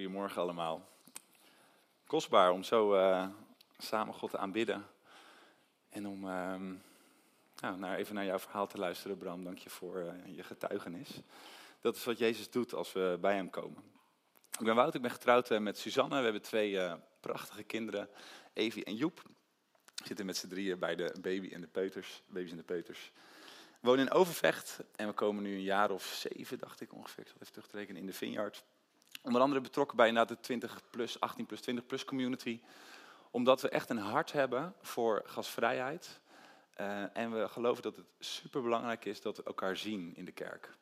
Goedemorgen allemaal. Kostbaar om zo uh, samen God te aanbidden. En om uh, nou, even naar jouw verhaal te luisteren, Bram. Dank je voor uh, je getuigenis. Dat is wat Jezus doet als we bij hem komen. Ik ben Wout, ik ben getrouwd met Suzanne. We hebben twee prachtige kinderen, Evie en Joep. Zitten met z'n drieën bij de baby en de peuters, baby's en de peuters. Wonen in Overvecht en we komen nu een jaar of zeven, dacht ik ongeveer, ik zal even terugtrekken, in de Vineyard. Onder andere betrokken bij de 20 plus, 18 plus, 20 plus community. Omdat we echt een hart hebben voor gasvrijheid. Uh, en we geloven dat het superbelangrijk is dat we elkaar zien in de kerk.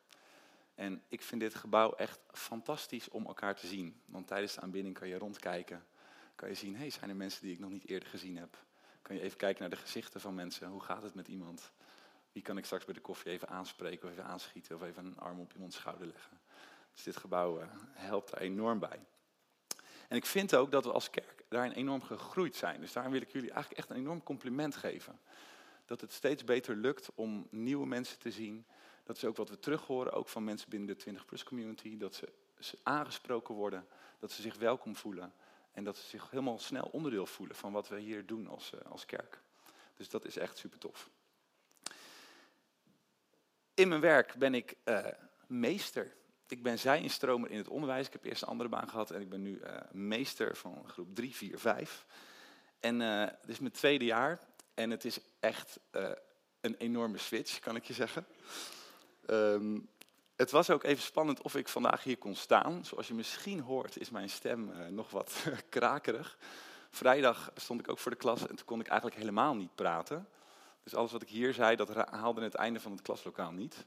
En ik vind dit gebouw echt fantastisch om elkaar te zien. Want tijdens de aanbidding kan je rondkijken. Kan je zien, hey, zijn er mensen die ik nog niet eerder gezien heb? Kan je even kijken naar de gezichten van mensen. Hoe gaat het met iemand? Wie kan ik straks bij de koffie even aanspreken of even aanschieten of even een arm op iemands schouder leggen? Dus dit gebouw uh, helpt daar enorm bij. En ik vind ook dat we als kerk daarin enorm gegroeid zijn. Dus daarom wil ik jullie eigenlijk echt een enorm compliment geven. Dat het steeds beter lukt om nieuwe mensen te zien. Dat is ook wat we terug horen, ook van mensen binnen de 20-plus community. Dat ze, aangesproken worden, dat ze zich welkom voelen. En dat ze zich helemaal snel onderdeel voelen van wat we hier doen als, uh, als kerk. Dus dat is echt super tof. In mijn werk ben ik uh, meester ik ben zij-instromer in het onderwijs. Ik heb eerst een andere baan gehad en ik ben nu uh, meester van groep 3, 4, 5. En uh, dit is mijn tweede jaar en het is echt uh, een enorme switch, kan ik je zeggen. Um, het was ook even spannend of ik vandaag hier kon staan. Zoals je misschien hoort is mijn stem nog wat krakerig. Vrijdag stond ik ook voor de klas en toen kon ik eigenlijk helemaal niet praten. Dus alles wat ik hier zei, dat haalde het einde van het klaslokaal niet.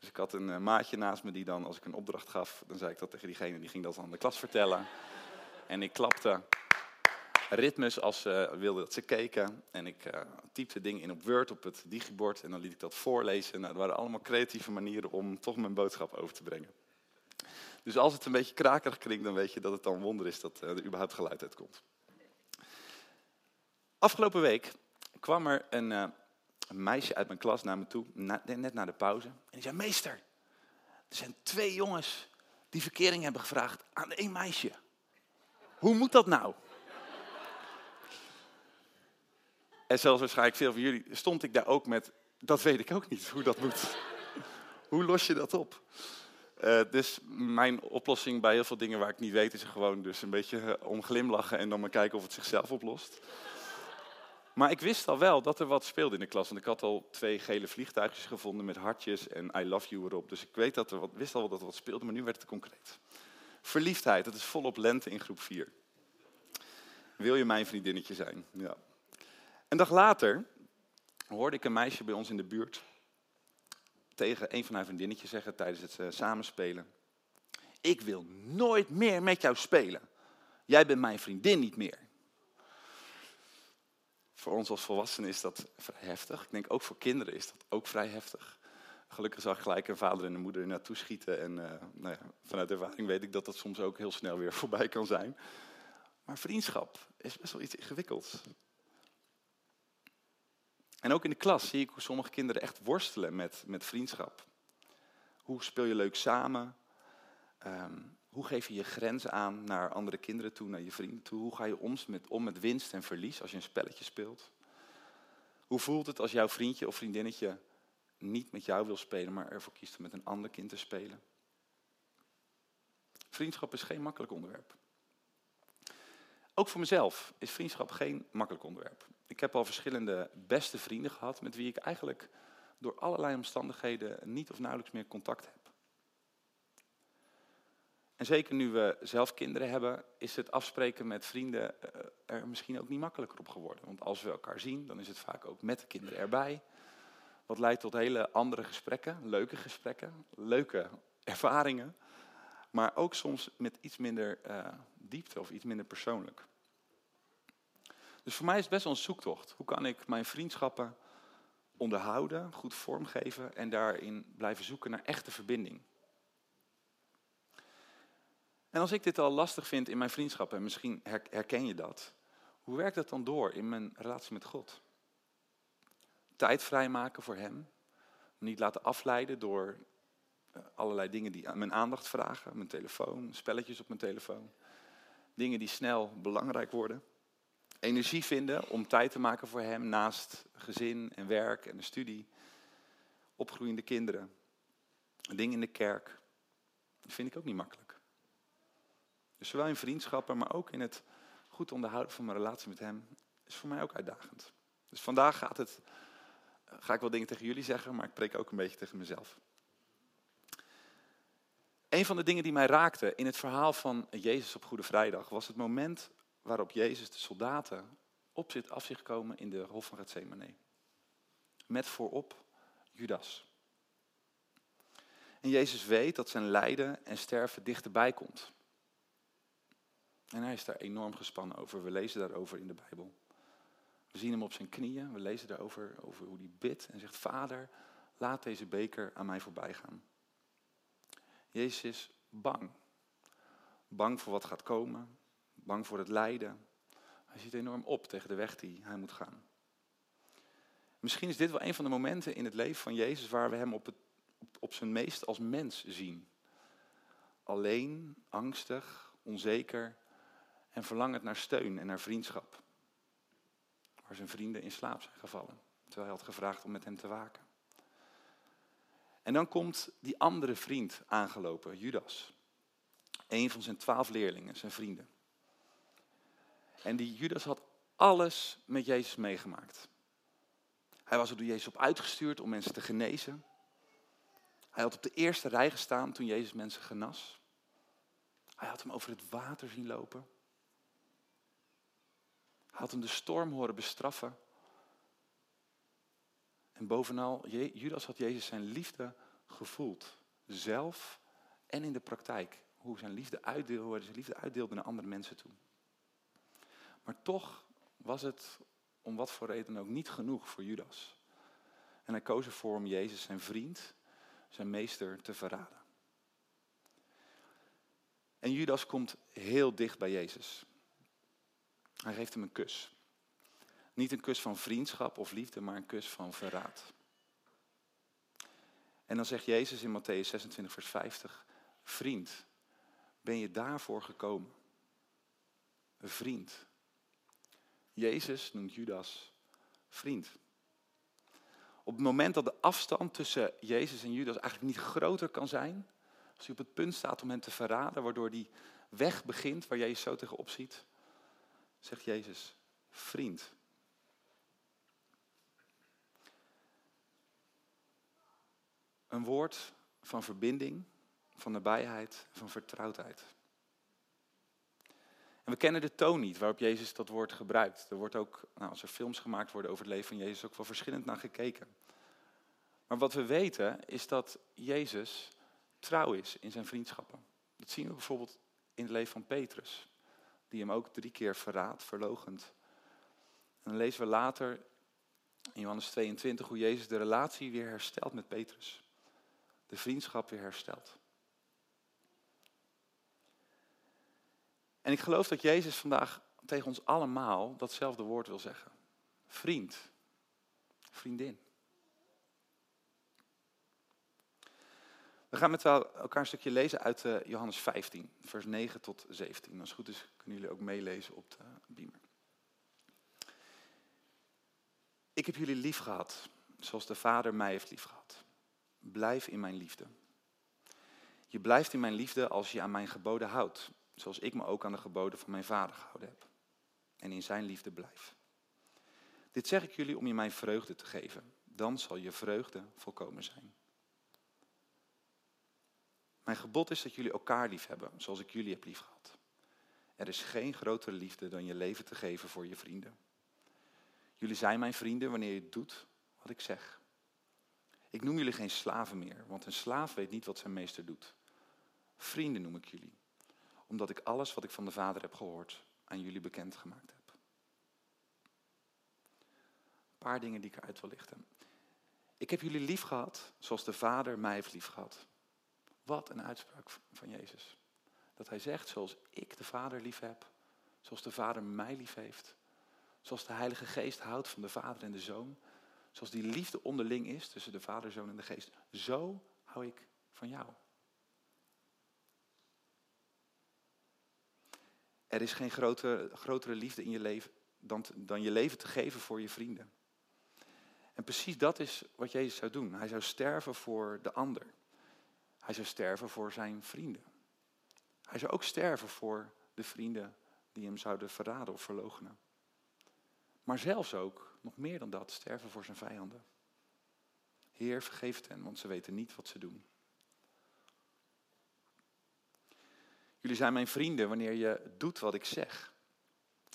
Dus ik had een eh, maatje naast me die dan, als ik een opdracht gaf, dan zei ik dat tegen diegene, die ging dat aan de klas vertellen. En ik klapte ritmes als ze wilden dat ze keken. En ik uh, typte dingen in op Word, op het digibord, en dan liet ik dat voorlezen. Nou, dat waren allemaal creatieve manieren om toch mijn boodschap over te brengen. Dus als het een beetje krakerig klinkt, dan weet je dat het dan wonder is dat er überhaupt geluid uitkomt. Afgelopen week kwam er een, uh, een meisje uit mijn klas naar me toe, net na de pauze. En die zei, meester, er zijn twee jongens die verkering hebben gevraagd aan één meisje. Hoe moet dat nou? En zelfs waarschijnlijk veel van jullie stond ik daar ook met, dat weet ik ook niet hoe dat moet. hoe los je dat op? Uh, dus mijn oplossing bij heel veel dingen waar ik niet weet is gewoon dus een beetje uh, om glimlachen en dan maar kijken of het zichzelf oplost. Maar ik wist al wel dat er wat speelde in de klas. Want ik had al twee gele vliegtuigjes gevonden met hartjes en I love you erop. Dus ik weet dat er wat, wist al dat er wat speelde, maar nu werd het concreet. Verliefdheid, dat is volop lente in groep 4. Wil je mijn vriendinnetje zijn? Ja. Een dag later hoorde ik een meisje bij ons in de buurt tegen een van haar vriendinnetjes zeggen tijdens het uh, samenspelen. Ik wil nooit meer met jou spelen. Jij bent mijn vriendin niet meer. Voor ons als volwassenen is dat vrij heftig. Ik denk ook voor kinderen is dat ook vrij heftig. Gelukkig zag gelijk een vader en een moeder naartoe schieten. En uh, nou ja, vanuit ervaring weet ik dat dat soms ook heel snel weer voorbij kan zijn. Maar vriendschap is best wel iets ingewikkelds. En ook in de klas zie ik hoe sommige kinderen echt worstelen met, met vriendschap. Hoe speel je leuk samen? Um, hoe geef je je grenzen aan naar andere kinderen toe, naar je vrienden toe? Hoe ga je om met, om met winst en verlies als je een spelletje speelt? Hoe voelt het als jouw vriendje of vriendinnetje niet met jou wil spelen, maar ervoor kiest om met een ander kind te spelen? Vriendschap is geen makkelijk onderwerp. Ook voor mezelf is vriendschap geen makkelijk onderwerp. Ik heb al verschillende beste vrienden gehad met wie ik eigenlijk door allerlei omstandigheden niet of nauwelijks meer contact heb. En zeker nu we zelf kinderen hebben, is het afspreken met vrienden eh, er misschien ook niet makkelijker op geworden. Want als we elkaar zien, dan is het vaak ook met de kinderen erbij. Wat leidt tot hele andere gesprekken, leuke gesprekken, leuke ervaringen. Maar ook soms met iets minder uh, diepte of iets minder persoonlijk. Dus voor mij is het best wel een zoektocht. Hoe kan ik mijn vriendschappen onderhouden, goed vormgeven en daarin blijven zoeken naar echte verbinding? En als ik dit al lastig vind in mijn vriendschap, en misschien herken je dat, hoe werkt dat dan door in mijn relatie met God? Tijd vrijmaken voor Hem, niet laten afleiden door eh, allerlei dingen die mijn aandacht vragen. Mijn telefoon, spelletjes op mijn telefoon. Dingen die snel belangrijk worden. Energie vinden om tijd te maken voor hem naast gezin en werk en de studie. Opgroeiende kinderen. Dingen in de kerk. Dat vind ik ook niet makkelijk. Dus zowel in vriendschappen, maar ook in het goed onderhouden van mijn relatie met hem, is voor mij ook uitdagend. Dus vandaag gaat het, ga ik wel dingen tegen jullie zeggen, maar ik preek ook een beetje tegen mezelf. Een van de dingen die mij raakte in het verhaal van Jezus op Goede Vrijdag was het moment waarop Jezus de soldaten op zit af zich komen in de hof van Gethsemane. Met voorop Judas. En Jezus weet dat zijn lijden en sterven dichterbij komt. En hij is daar enorm gespannen over. We lezen daarover in de Bijbel. We zien hem op zijn knieën. We lezen daarover over hoe hij bidt en zegt: Vader, laat deze beker aan mij voorbij gaan. Jezus is bang. Bang voor wat gaat komen. Bang voor het lijden. Hij ziet enorm op tegen de weg die hij moet gaan. Misschien is dit wel een van de momenten in het leven van Jezus waar we hem op, op zijn meest als mens zien. Alleen, angstig, onzeker en verlangend naar steun en naar vriendschap. Waar zijn vrienden in slaap zijn gevallen, terwijl hij had gevraagd om met hem te waken. En dan komt die andere vriend aangelopen, Judas. Een van zijn twaalf leerlingen, zijn vrienden. En die Judas had alles met Jezus meegemaakt. Hij was er door Jezus op uitgestuurd om mensen te genezen. Hij had op de eerste rij gestaan toen Jezus mensen genas. Hij had hem over het water zien lopen. Had hem de storm horen bestraffen. En bovenal, Judas had Jezus zijn liefde gevoeld. Zelf en in de praktijk. Hoe zijn liefde uitdeelde, hoe hij zijn liefde uitdeelde naar andere mensen toe. Maar toch was het om wat voor reden ook niet genoeg voor Judas. En hij koos ervoor om Jezus, zijn vriend, zijn meester, te verraden. En Judas komt heel dicht bij Jezus. Hij geeft hem een kus. Niet een kus van vriendschap of liefde, maar een kus van verraad. En dan zegt Jezus in Matthäus 26, vers 50, vriend, ben je daarvoor gekomen? Een vriend. Jezus noemt Judas vriend. Op het moment dat de afstand tussen Jezus en Judas eigenlijk niet groter kan zijn, als hij op het punt staat om hem te verraden, waardoor die weg begint waar Jezus zo tegenop ziet, zegt Jezus, vriend. Een woord van verbinding, van nabijheid, van vertrouwdheid. En we kennen de toon niet waarop Jezus dat woord gebruikt. Er wordt ook, nou, als er films gemaakt worden over het leven van Jezus, ook wel verschillend naar gekeken. Maar wat we weten is dat Jezus trouw is in zijn vriendschappen. Dat zien we bijvoorbeeld in het leven van Petrus, die hem ook drie keer verraadt, verlogend. En dan lezen we later in Johannes 22 hoe Jezus de relatie weer herstelt met Petrus. De vriendschap weer herstelt. En ik geloof dat Jezus vandaag tegen ons allemaal datzelfde woord wil zeggen. Vriend, vriendin. We gaan met elkaar een stukje lezen uit eh, Johannes 15, vers 9 tot 17. Als het goed is, kunnen jullie ook meelezen op de beamer. Ik heb jullie lief gehad, zoals de Vader mij heeft lief gehad. Blijf in mijn liefde. Je blijft in mijn liefde als je aan mijn geboden houdt zoals ik me ook aan de geboden van mijn vader gehouden heb. En in zijn liefde blijf. Dit zeg ik jullie om je mijn vreugde te geven. Dan zal je vreugde volkomen zijn. Mijn gebod is dat jullie elkaar lief hebben, zoals ik jullie heb lief gehad. Er is geen grotere liefde dan je leven te geven voor je vrienden. Jullie zijn mijn vrienden wanneer je doet wat ik zeg. Ik noem jullie geen slaven meer, want een slaaf weet niet wat zijn meester doet. Vrienden noem ik jullie, omdat ik alles wat ik van de Vader heb gehoord aan jullie bekendgemaakt heb. Een paar dingen die ik eruit wil lichten. Ik heb jullie lief gehad zoals de Vader mij heeft lief gehad. Wat een uitspraak van Jezus. Dat hij zegt, zoals ik de Vader lief heb, zoals de Vader mij lief heeft, zoals de Heilige Geest houdt van de Vader en de Zoon, zoals die liefde onderling is tussen de Vader, Zoon en de Geest, zo hou ik van jou. Er is geen grotere, grotere liefde in je leven dan, dan je leven te geven voor je vrienden. En precies dat is wat Jezus zou doen. Hij zou sterven voor de ander. Hij zou sterven voor zijn vrienden. Hij zou ook sterven voor de vrienden die hem zouden verraden of verloochenen. Maar zelfs ook, nog meer dan dat, sterven voor zijn vijanden. Heer, vergeef hen, want ze weten niet wat ze doen. Jullie zijn mijn vrienden wanneer je doet wat ik zeg.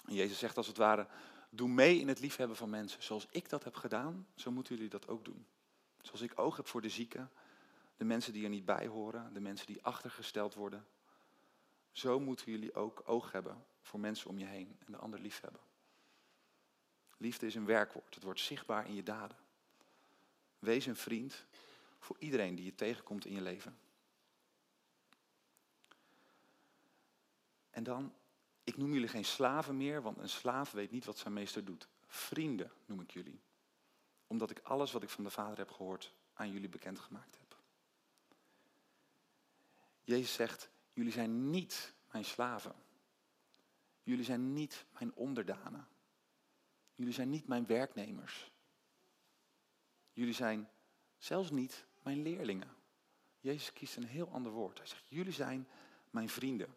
En Jezus zegt als het ware, doe mee in het liefhebben van mensen. Zoals ik dat heb gedaan, zo moeten jullie dat ook doen. Zoals ik oog heb voor de zieken, de mensen die er niet bij horen, de mensen die achtergesteld worden. Zo moeten jullie ook oog hebben voor mensen om je heen en de ander liefhebben. Liefde is een werkwoord, het wordt zichtbaar in je daden. Wees een vriend voor iedereen die je tegenkomt in je leven. En dan, ik noem jullie geen slaven meer, want een slaaf weet niet wat zijn meester doet. Vrienden noem ik jullie. Omdat ik alles wat ik van de Vader heb gehoord aan jullie bekendgemaakt heb. Jezus zegt, jullie zijn niet mijn slaven. Jullie zijn niet mijn onderdanen. Jullie zijn niet mijn werknemers. Jullie zijn zelfs niet mijn leerlingen. Jezus kiest een heel ander woord. Hij zegt, jullie zijn mijn vrienden.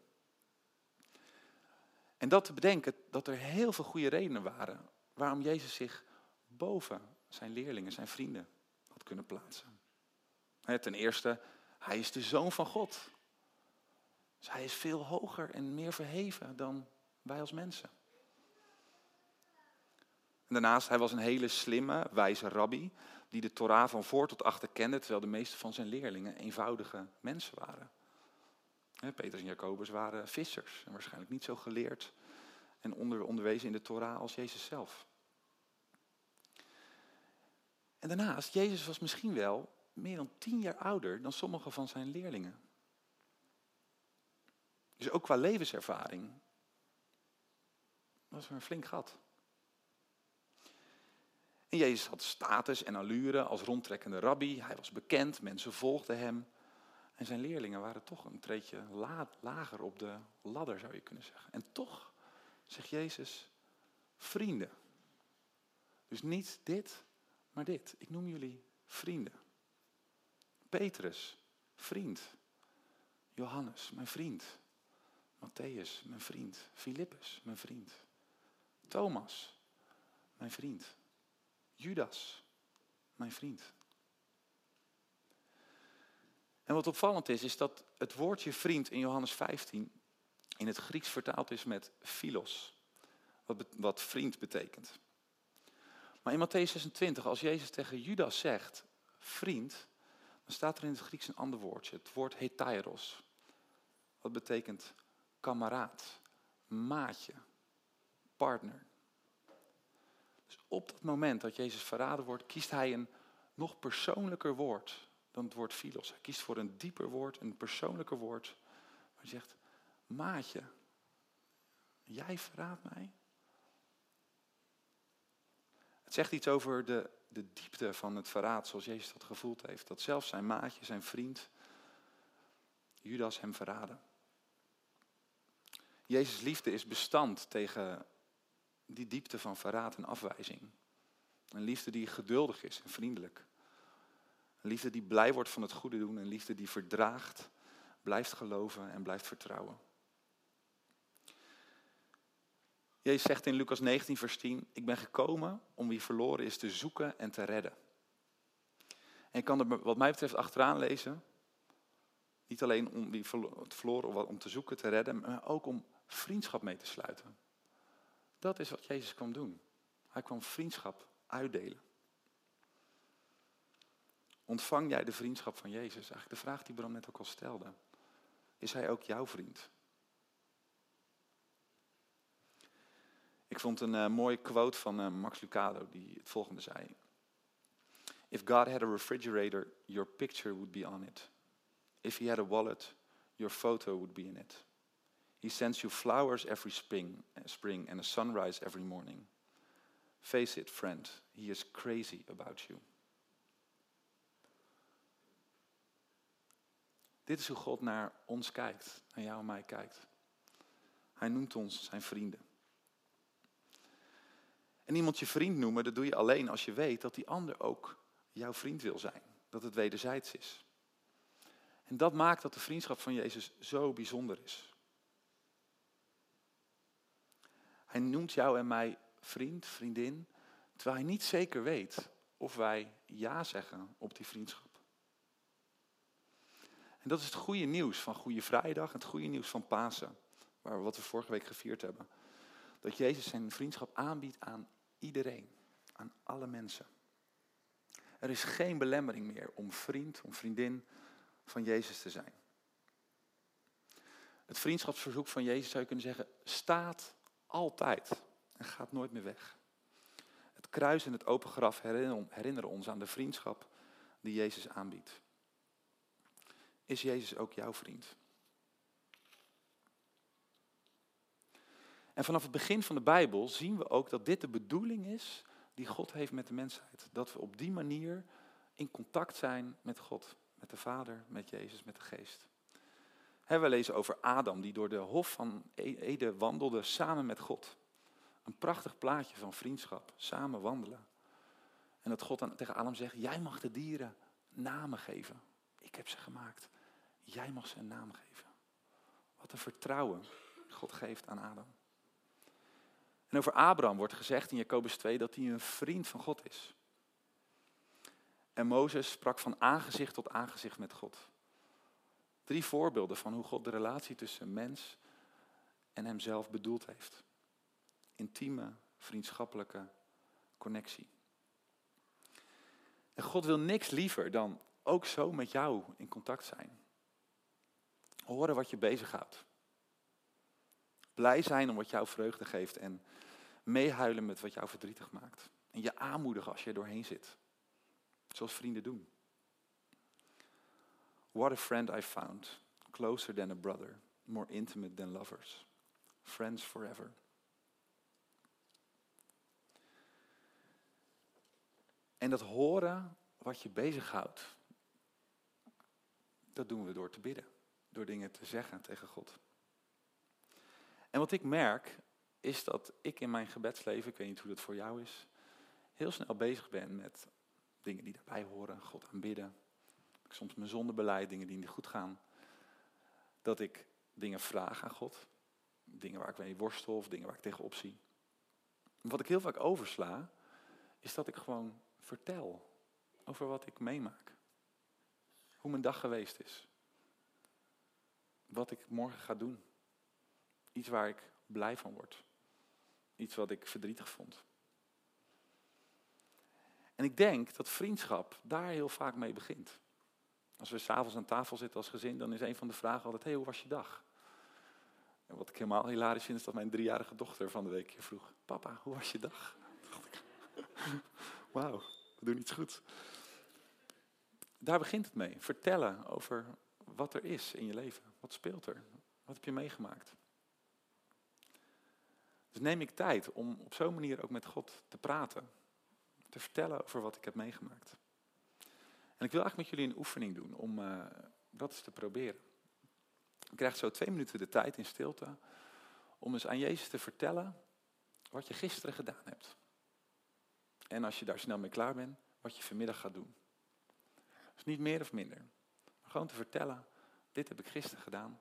En dat te bedenken dat er heel veel goede redenen waren waarom Jezus zich boven zijn leerlingen, zijn vrienden had kunnen plaatsen. Ten eerste, hij is de zoon van God. Dus hij is veel hoger en meer verheven dan wij als mensen. En daarnaast, hij was een hele slimme, wijze rabbi, die de Torah van voor tot achter kende, terwijl de meeste van zijn leerlingen eenvoudige mensen waren. Petrus en Jacobus waren vissers en waarschijnlijk niet zo geleerd en onder, onderwezen in de Torah als Jezus zelf. En daarnaast, Jezus was misschien wel meer dan tien jaar ouder dan sommige van zijn leerlingen. Dus ook qua levenservaring was er een flink gat. En Jezus had status en allure als rondtrekkende rabbi. Hij was bekend, mensen volgden hem. En zijn leerlingen waren toch een treetje lager op de ladder, zou je kunnen zeggen. En toch zegt Jezus, vrienden. Dus niet dit, maar dit. Ik noem jullie vrienden. Petrus, vriend. Johannes, mijn vriend. Matthäus, mijn vriend. Filippus, mijn vriend. Thomas, mijn vriend. Judas, mijn vriend. En wat opvallend is, is dat het woordje vriend in Johannes 15 in het Grieks vertaald is met philos, wat, wat vriend betekent. Maar in Matthäus 26, als Jezus tegen Judas zegt, vriend, dan staat er in het Grieks een ander woordje, het woord hetairos. Wat betekent kameraad, maatje, partner. Dus op dat moment dat Jezus verraden wordt, kiest hij een nog persoonlijker woord dan het woord philos. Hij kiest voor een dieper woord, een persoonlijker woord. Waar hij zegt, maatje, jij verraadt mij. Het zegt iets over de, de diepte van het verraad zoals Jezus dat gevoeld heeft. Dat zelfs zijn maatje, zijn vriend, Judas hem verraden. Jezus' liefde is bestand tegen die diepte van verraad en afwijzing. Een liefde die geduldig is en vriendelijk. Een liefde die blij wordt van het goede doen. Een liefde die verdraagt, blijft geloven en blijft vertrouwen. Jezus zegt in Lucas 19, vers 10, ik ben gekomen om wie verloren is te zoeken en te redden. En ik kan er wat mij betreft achteraan lezen, niet alleen om het verloren om te zoeken, te redden, maar ook om vriendschap mee te sluiten. Dat is wat Jezus kwam doen. Hij kwam vriendschap uitdelen. Ontvang jij de vriendschap van Jezus? Eigenlijk de vraag die Bram net ook al stelde. Is hij ook jouw vriend? Ik vond een uh, mooie quote van uh, Max Lucado die het volgende zei. If God had a refrigerator, your picture would be on it. If he had a wallet, your photo would be in it. He sends you flowers every spring, spring and a sunrise every morning. Face it, friend, he is crazy about you. Dit is hoe God naar ons kijkt, naar jou en mij kijkt. Hij noemt ons zijn vrienden. En iemand je vriend noemen, dat doe je alleen als je weet dat die ander ook jouw vriend wil zijn. Dat het wederzijds is. En dat maakt dat de vriendschap van Jezus zo bijzonder is. Hij noemt jou en mij vriend, vriendin, terwijl hij niet zeker weet of wij ja zeggen op die vriendschap. En dat is het goede nieuws van Goede Vrijdag, het goede nieuws van Pasen, waar wat we vorige week gevierd hebben. Dat Jezus zijn vriendschap aanbiedt aan iedereen, aan alle mensen. Er is geen belemmering meer om vriend, om vriendin van Jezus te zijn. Het vriendschapsverzoek van Jezus zou je kunnen zeggen, staat altijd en gaat nooit meer weg. Het kruis en het open graf herinneren ons aan de vriendschap die Jezus aanbiedt. Is Jezus ook jouw vriend? En vanaf het begin van de Bijbel zien we ook dat dit de bedoeling is die God heeft met de mensheid. Dat we op die manier in contact zijn met God, met de Vader, met Jezus, met de Geest. We lezen over Adam die door de hof van e- Ede wandelde samen met God. Een prachtig plaatje van vriendschap, samen wandelen. En dat God dan tegen Adam zegt, jij mag de dieren namen geven. Ik heb ze gemaakt. Jij mag ze een naam geven. Wat een vertrouwen God geeft aan Adam. En over Abraham wordt gezegd in Jacobus 2 dat hij een vriend van God is. En Mozes sprak van aangezicht tot aangezicht met God. Drie voorbeelden van hoe God de relatie tussen mens en hemzelf bedoeld heeft. Intieme, vriendschappelijke connectie. En God wil niks liever dan ook zo met jou in contact zijn. Horen wat je bezighoudt. Blij zijn om wat jou vreugde geeft en meehuilen met wat jou verdrietig maakt. En je aanmoedigen als je er doorheen zit. Zoals vrienden doen. What a friend I found. Closer than a brother. More intimate than lovers. Friends forever. En dat horen wat je bezighoudt, dat doen we door te bidden. Door dingen te zeggen tegen God. En wat ik merk, is dat ik in mijn gebedsleven, ik weet niet hoe dat voor jou is, heel snel bezig ben met dingen die daarbij horen, God aanbidden. Soms mijn zondebeleid, dingen die niet goed gaan. Dat ik dingen vraag aan God. Dingen waar ik mee worstel of dingen waar ik tegenop zie. Wat ik heel vaak oversla, is dat ik gewoon vertel over wat ik meemaak. Hoe mijn dag geweest is. Wat ik morgen ga doen. Iets waar ik blij van word. Iets wat ik verdrietig vond. En ik denk dat vriendschap daar heel vaak mee begint. Als we s'avonds aan tafel zitten als gezin, dan is een van de vragen altijd: hey, hoe was je dag? En wat ik helemaal hilarisch vind, is dat mijn driejarige dochter van de week vroeg: Papa, hoe was je dag? Wauw, we doen iets goed. Daar begint het mee. Vertellen over wat er is in je leven. Wat speelt er? Wat heb je meegemaakt? Dus neem ik tijd om op zo'n manier ook met God te praten. Te vertellen over wat ik heb meegemaakt. En ik wil eigenlijk met jullie een oefening doen om uh, dat eens te proberen. Je krijgt zo twee minuten de tijd in stilte om eens aan Jezus te vertellen wat je gisteren gedaan hebt. En als je daar snel mee klaar bent, wat je vanmiddag gaat doen. Dus niet meer of minder. Maar gewoon te vertellen, dit heb ik gisteren gedaan.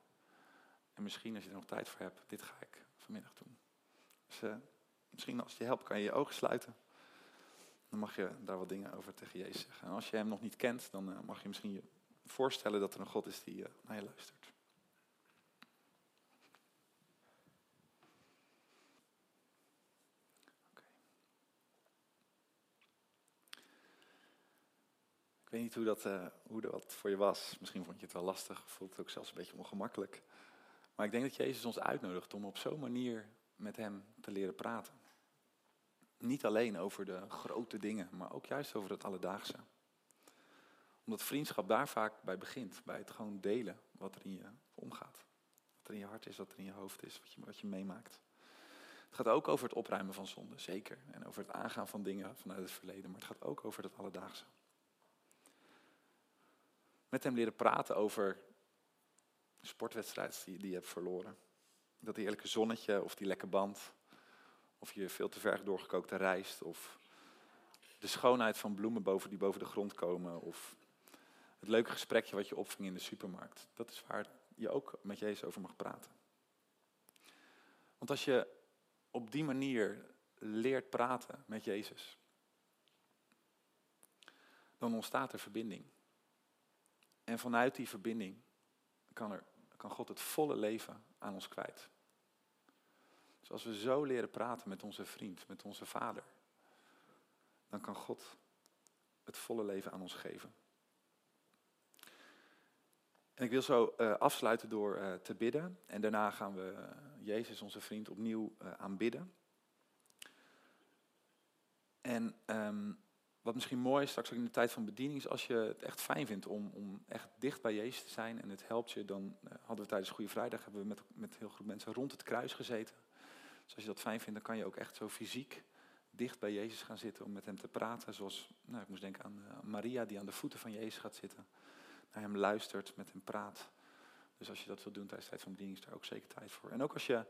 En misschien als je er nog tijd voor hebt, dit ga ik vanmiddag doen. Dus uh, misschien als je helpt kan je je ogen sluiten. Dan mag je daar wat dingen over tegen Jezus zeggen. En als je hem nog niet kent, dan uh, mag je misschien je voorstellen dat er een God is die uh, naar je luistert. Ik weet niet hoe dat, uh, hoe dat voor je was. Misschien vond je het wel lastig, voelt het ook zelfs een beetje ongemakkelijk. Maar ik denk dat Jezus ons uitnodigt om op zo'n manier met Hem te leren praten. Niet alleen over de grote dingen, maar ook juist over het alledaagse. Omdat vriendschap daar vaak bij begint, bij het gewoon delen wat er in je omgaat. Wat er in je hart is, wat er in je hoofd is, wat je, wat je meemaakt. Het gaat ook over het opruimen van zonde, zeker. En over het aangaan van dingen vanuit het verleden, maar het gaat ook over het alledaagse. Met hem leren praten over sportwedstrijd die, die je hebt verloren. Dat heerlijke zonnetje of die lekke band. Of je veel te ver doorgekookte rijst. Of de schoonheid van bloemen boven, die boven de grond komen. Of het leuke gesprekje wat je opving in de supermarkt. Dat is waar je ook met Jezus over mag praten. Want als je op die manier leert praten met Jezus, dan ontstaat er verbinding. En vanuit die verbinding kan, er, kan God het volle leven aan ons kwijt. Dus als we zo leren praten met onze vriend, met onze vader, dan kan God het volle leven aan ons geven. En ik wil zo uh, afsluiten door uh, te bidden. En daarna gaan we uh, Jezus, onze vriend, opnieuw aanbidden. En um, wat misschien mooi is straks ook in de tijd van bediening, is als je het echt fijn vindt om, om echt dicht bij Jezus te zijn en het helpt je, dan hadden we tijdens Goede Vrijdag hebben we met, met heel groep mensen rond het kruis gezeten. Dus als je dat fijn vindt, dan kan je ook echt zo fysiek dicht bij Jezus gaan zitten om met hem te praten. Zoals, nou, ik moest denken aan Maria die aan de voeten van Jezus gaat zitten naar hem luistert, met hem praat. Dus als je dat wil doen tijdens de tijd van bediening, is daar ook zeker tijd voor. En ook als je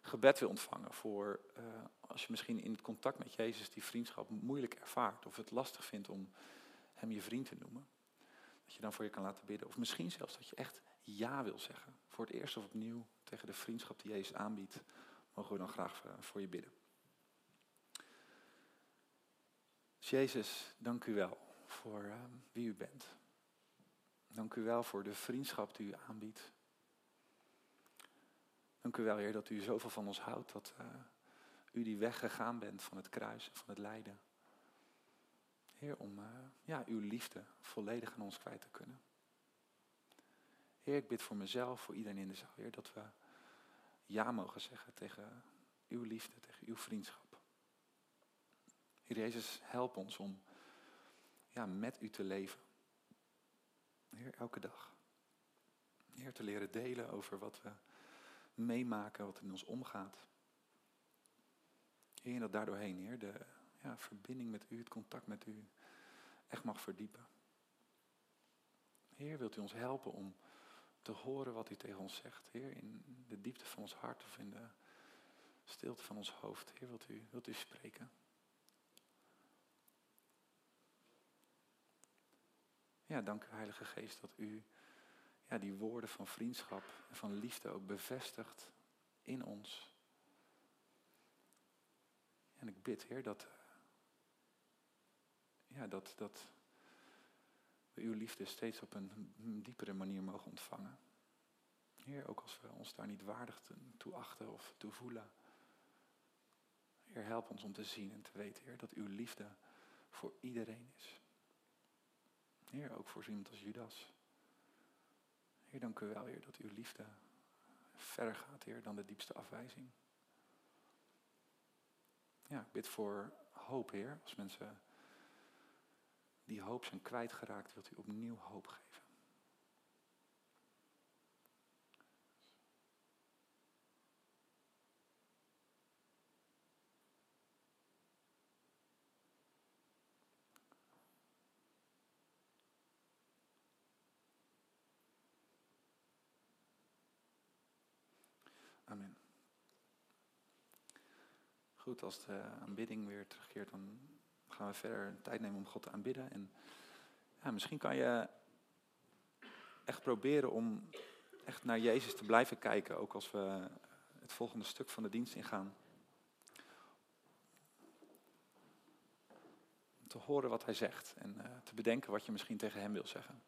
gebed wil ontvangen voor, uh, als je misschien in het contact met Jezus die vriendschap moeilijk ervaart. Of het lastig vindt om hem je vriend te noemen. Dat je dan voor je kan laten bidden. Of misschien zelfs dat je echt ja wil zeggen. Voor het eerst of opnieuw tegen de vriendschap die Jezus aanbiedt. Mogen we dan graag eh, voor je bidden. Jezus, dank u wel voor uh, wie u bent. Dank u wel voor de vriendschap die u aanbiedt. Dank u wel, Heer, dat u zoveel van ons houdt, dat uh, u die weg gegaan bent van het kruis en van het lijden. Heer, om ja, uw liefde volledig aan ons kwijt te kunnen. Heer, ik bid voor mezelf, voor iedereen in de zaal, Heer, dat we ja mogen zeggen tegen uw liefde, tegen uw vriendschap. Heer Jezus, help ons om ja, met u te leven. Heer, elke dag. Heer, te leren delen over wat we meemaken, wat in ons omgaat. Heer, en dat daardoorheen, Heer, de ja, verbinding met u, het contact met u, echt mag verdiepen. Heer, wilt u ons helpen om te horen wat u tegen ons zegt? Heer, in de diepte van ons hart of in de stilte van ons hoofd. Heer, wilt u, wilt u spreken? Ja, dank u Heilige Geest dat u ja, die woorden van vriendschap en van liefde ook bevestigt in ons. En ik bid, Heer, dat, ja, dat, dat uw liefde steeds op een diepere manier mogen ontvangen. Heer, ook als we ons daar niet waardig toe achten of toe voelen. Heer, help ons om te zien en te weten, Heer, dat uw liefde voor iedereen is. Heer, ook voor iemand als Judas. Heer, dank u wel, Heer, dat uw liefde verder gaat, Heer, dan de diepste afwijzing. Ja, ik bid voor hoop, Heer. Als mensen die hoop zijn kwijtgeraakt, wilt u opnieuw hoop geven. Amen. Goed, als de aanbidding weer terugkeert, dan gaan we verder tijd nemen om God te aanbidden. En ja, misschien kan je echt proberen om echt naar Jezus te blijven kijken, ook als we het volgende stuk van de dienst ingaan. Te horen wat hij zegt en uh, te bedenken wat je misschien tegen hem wil zeggen.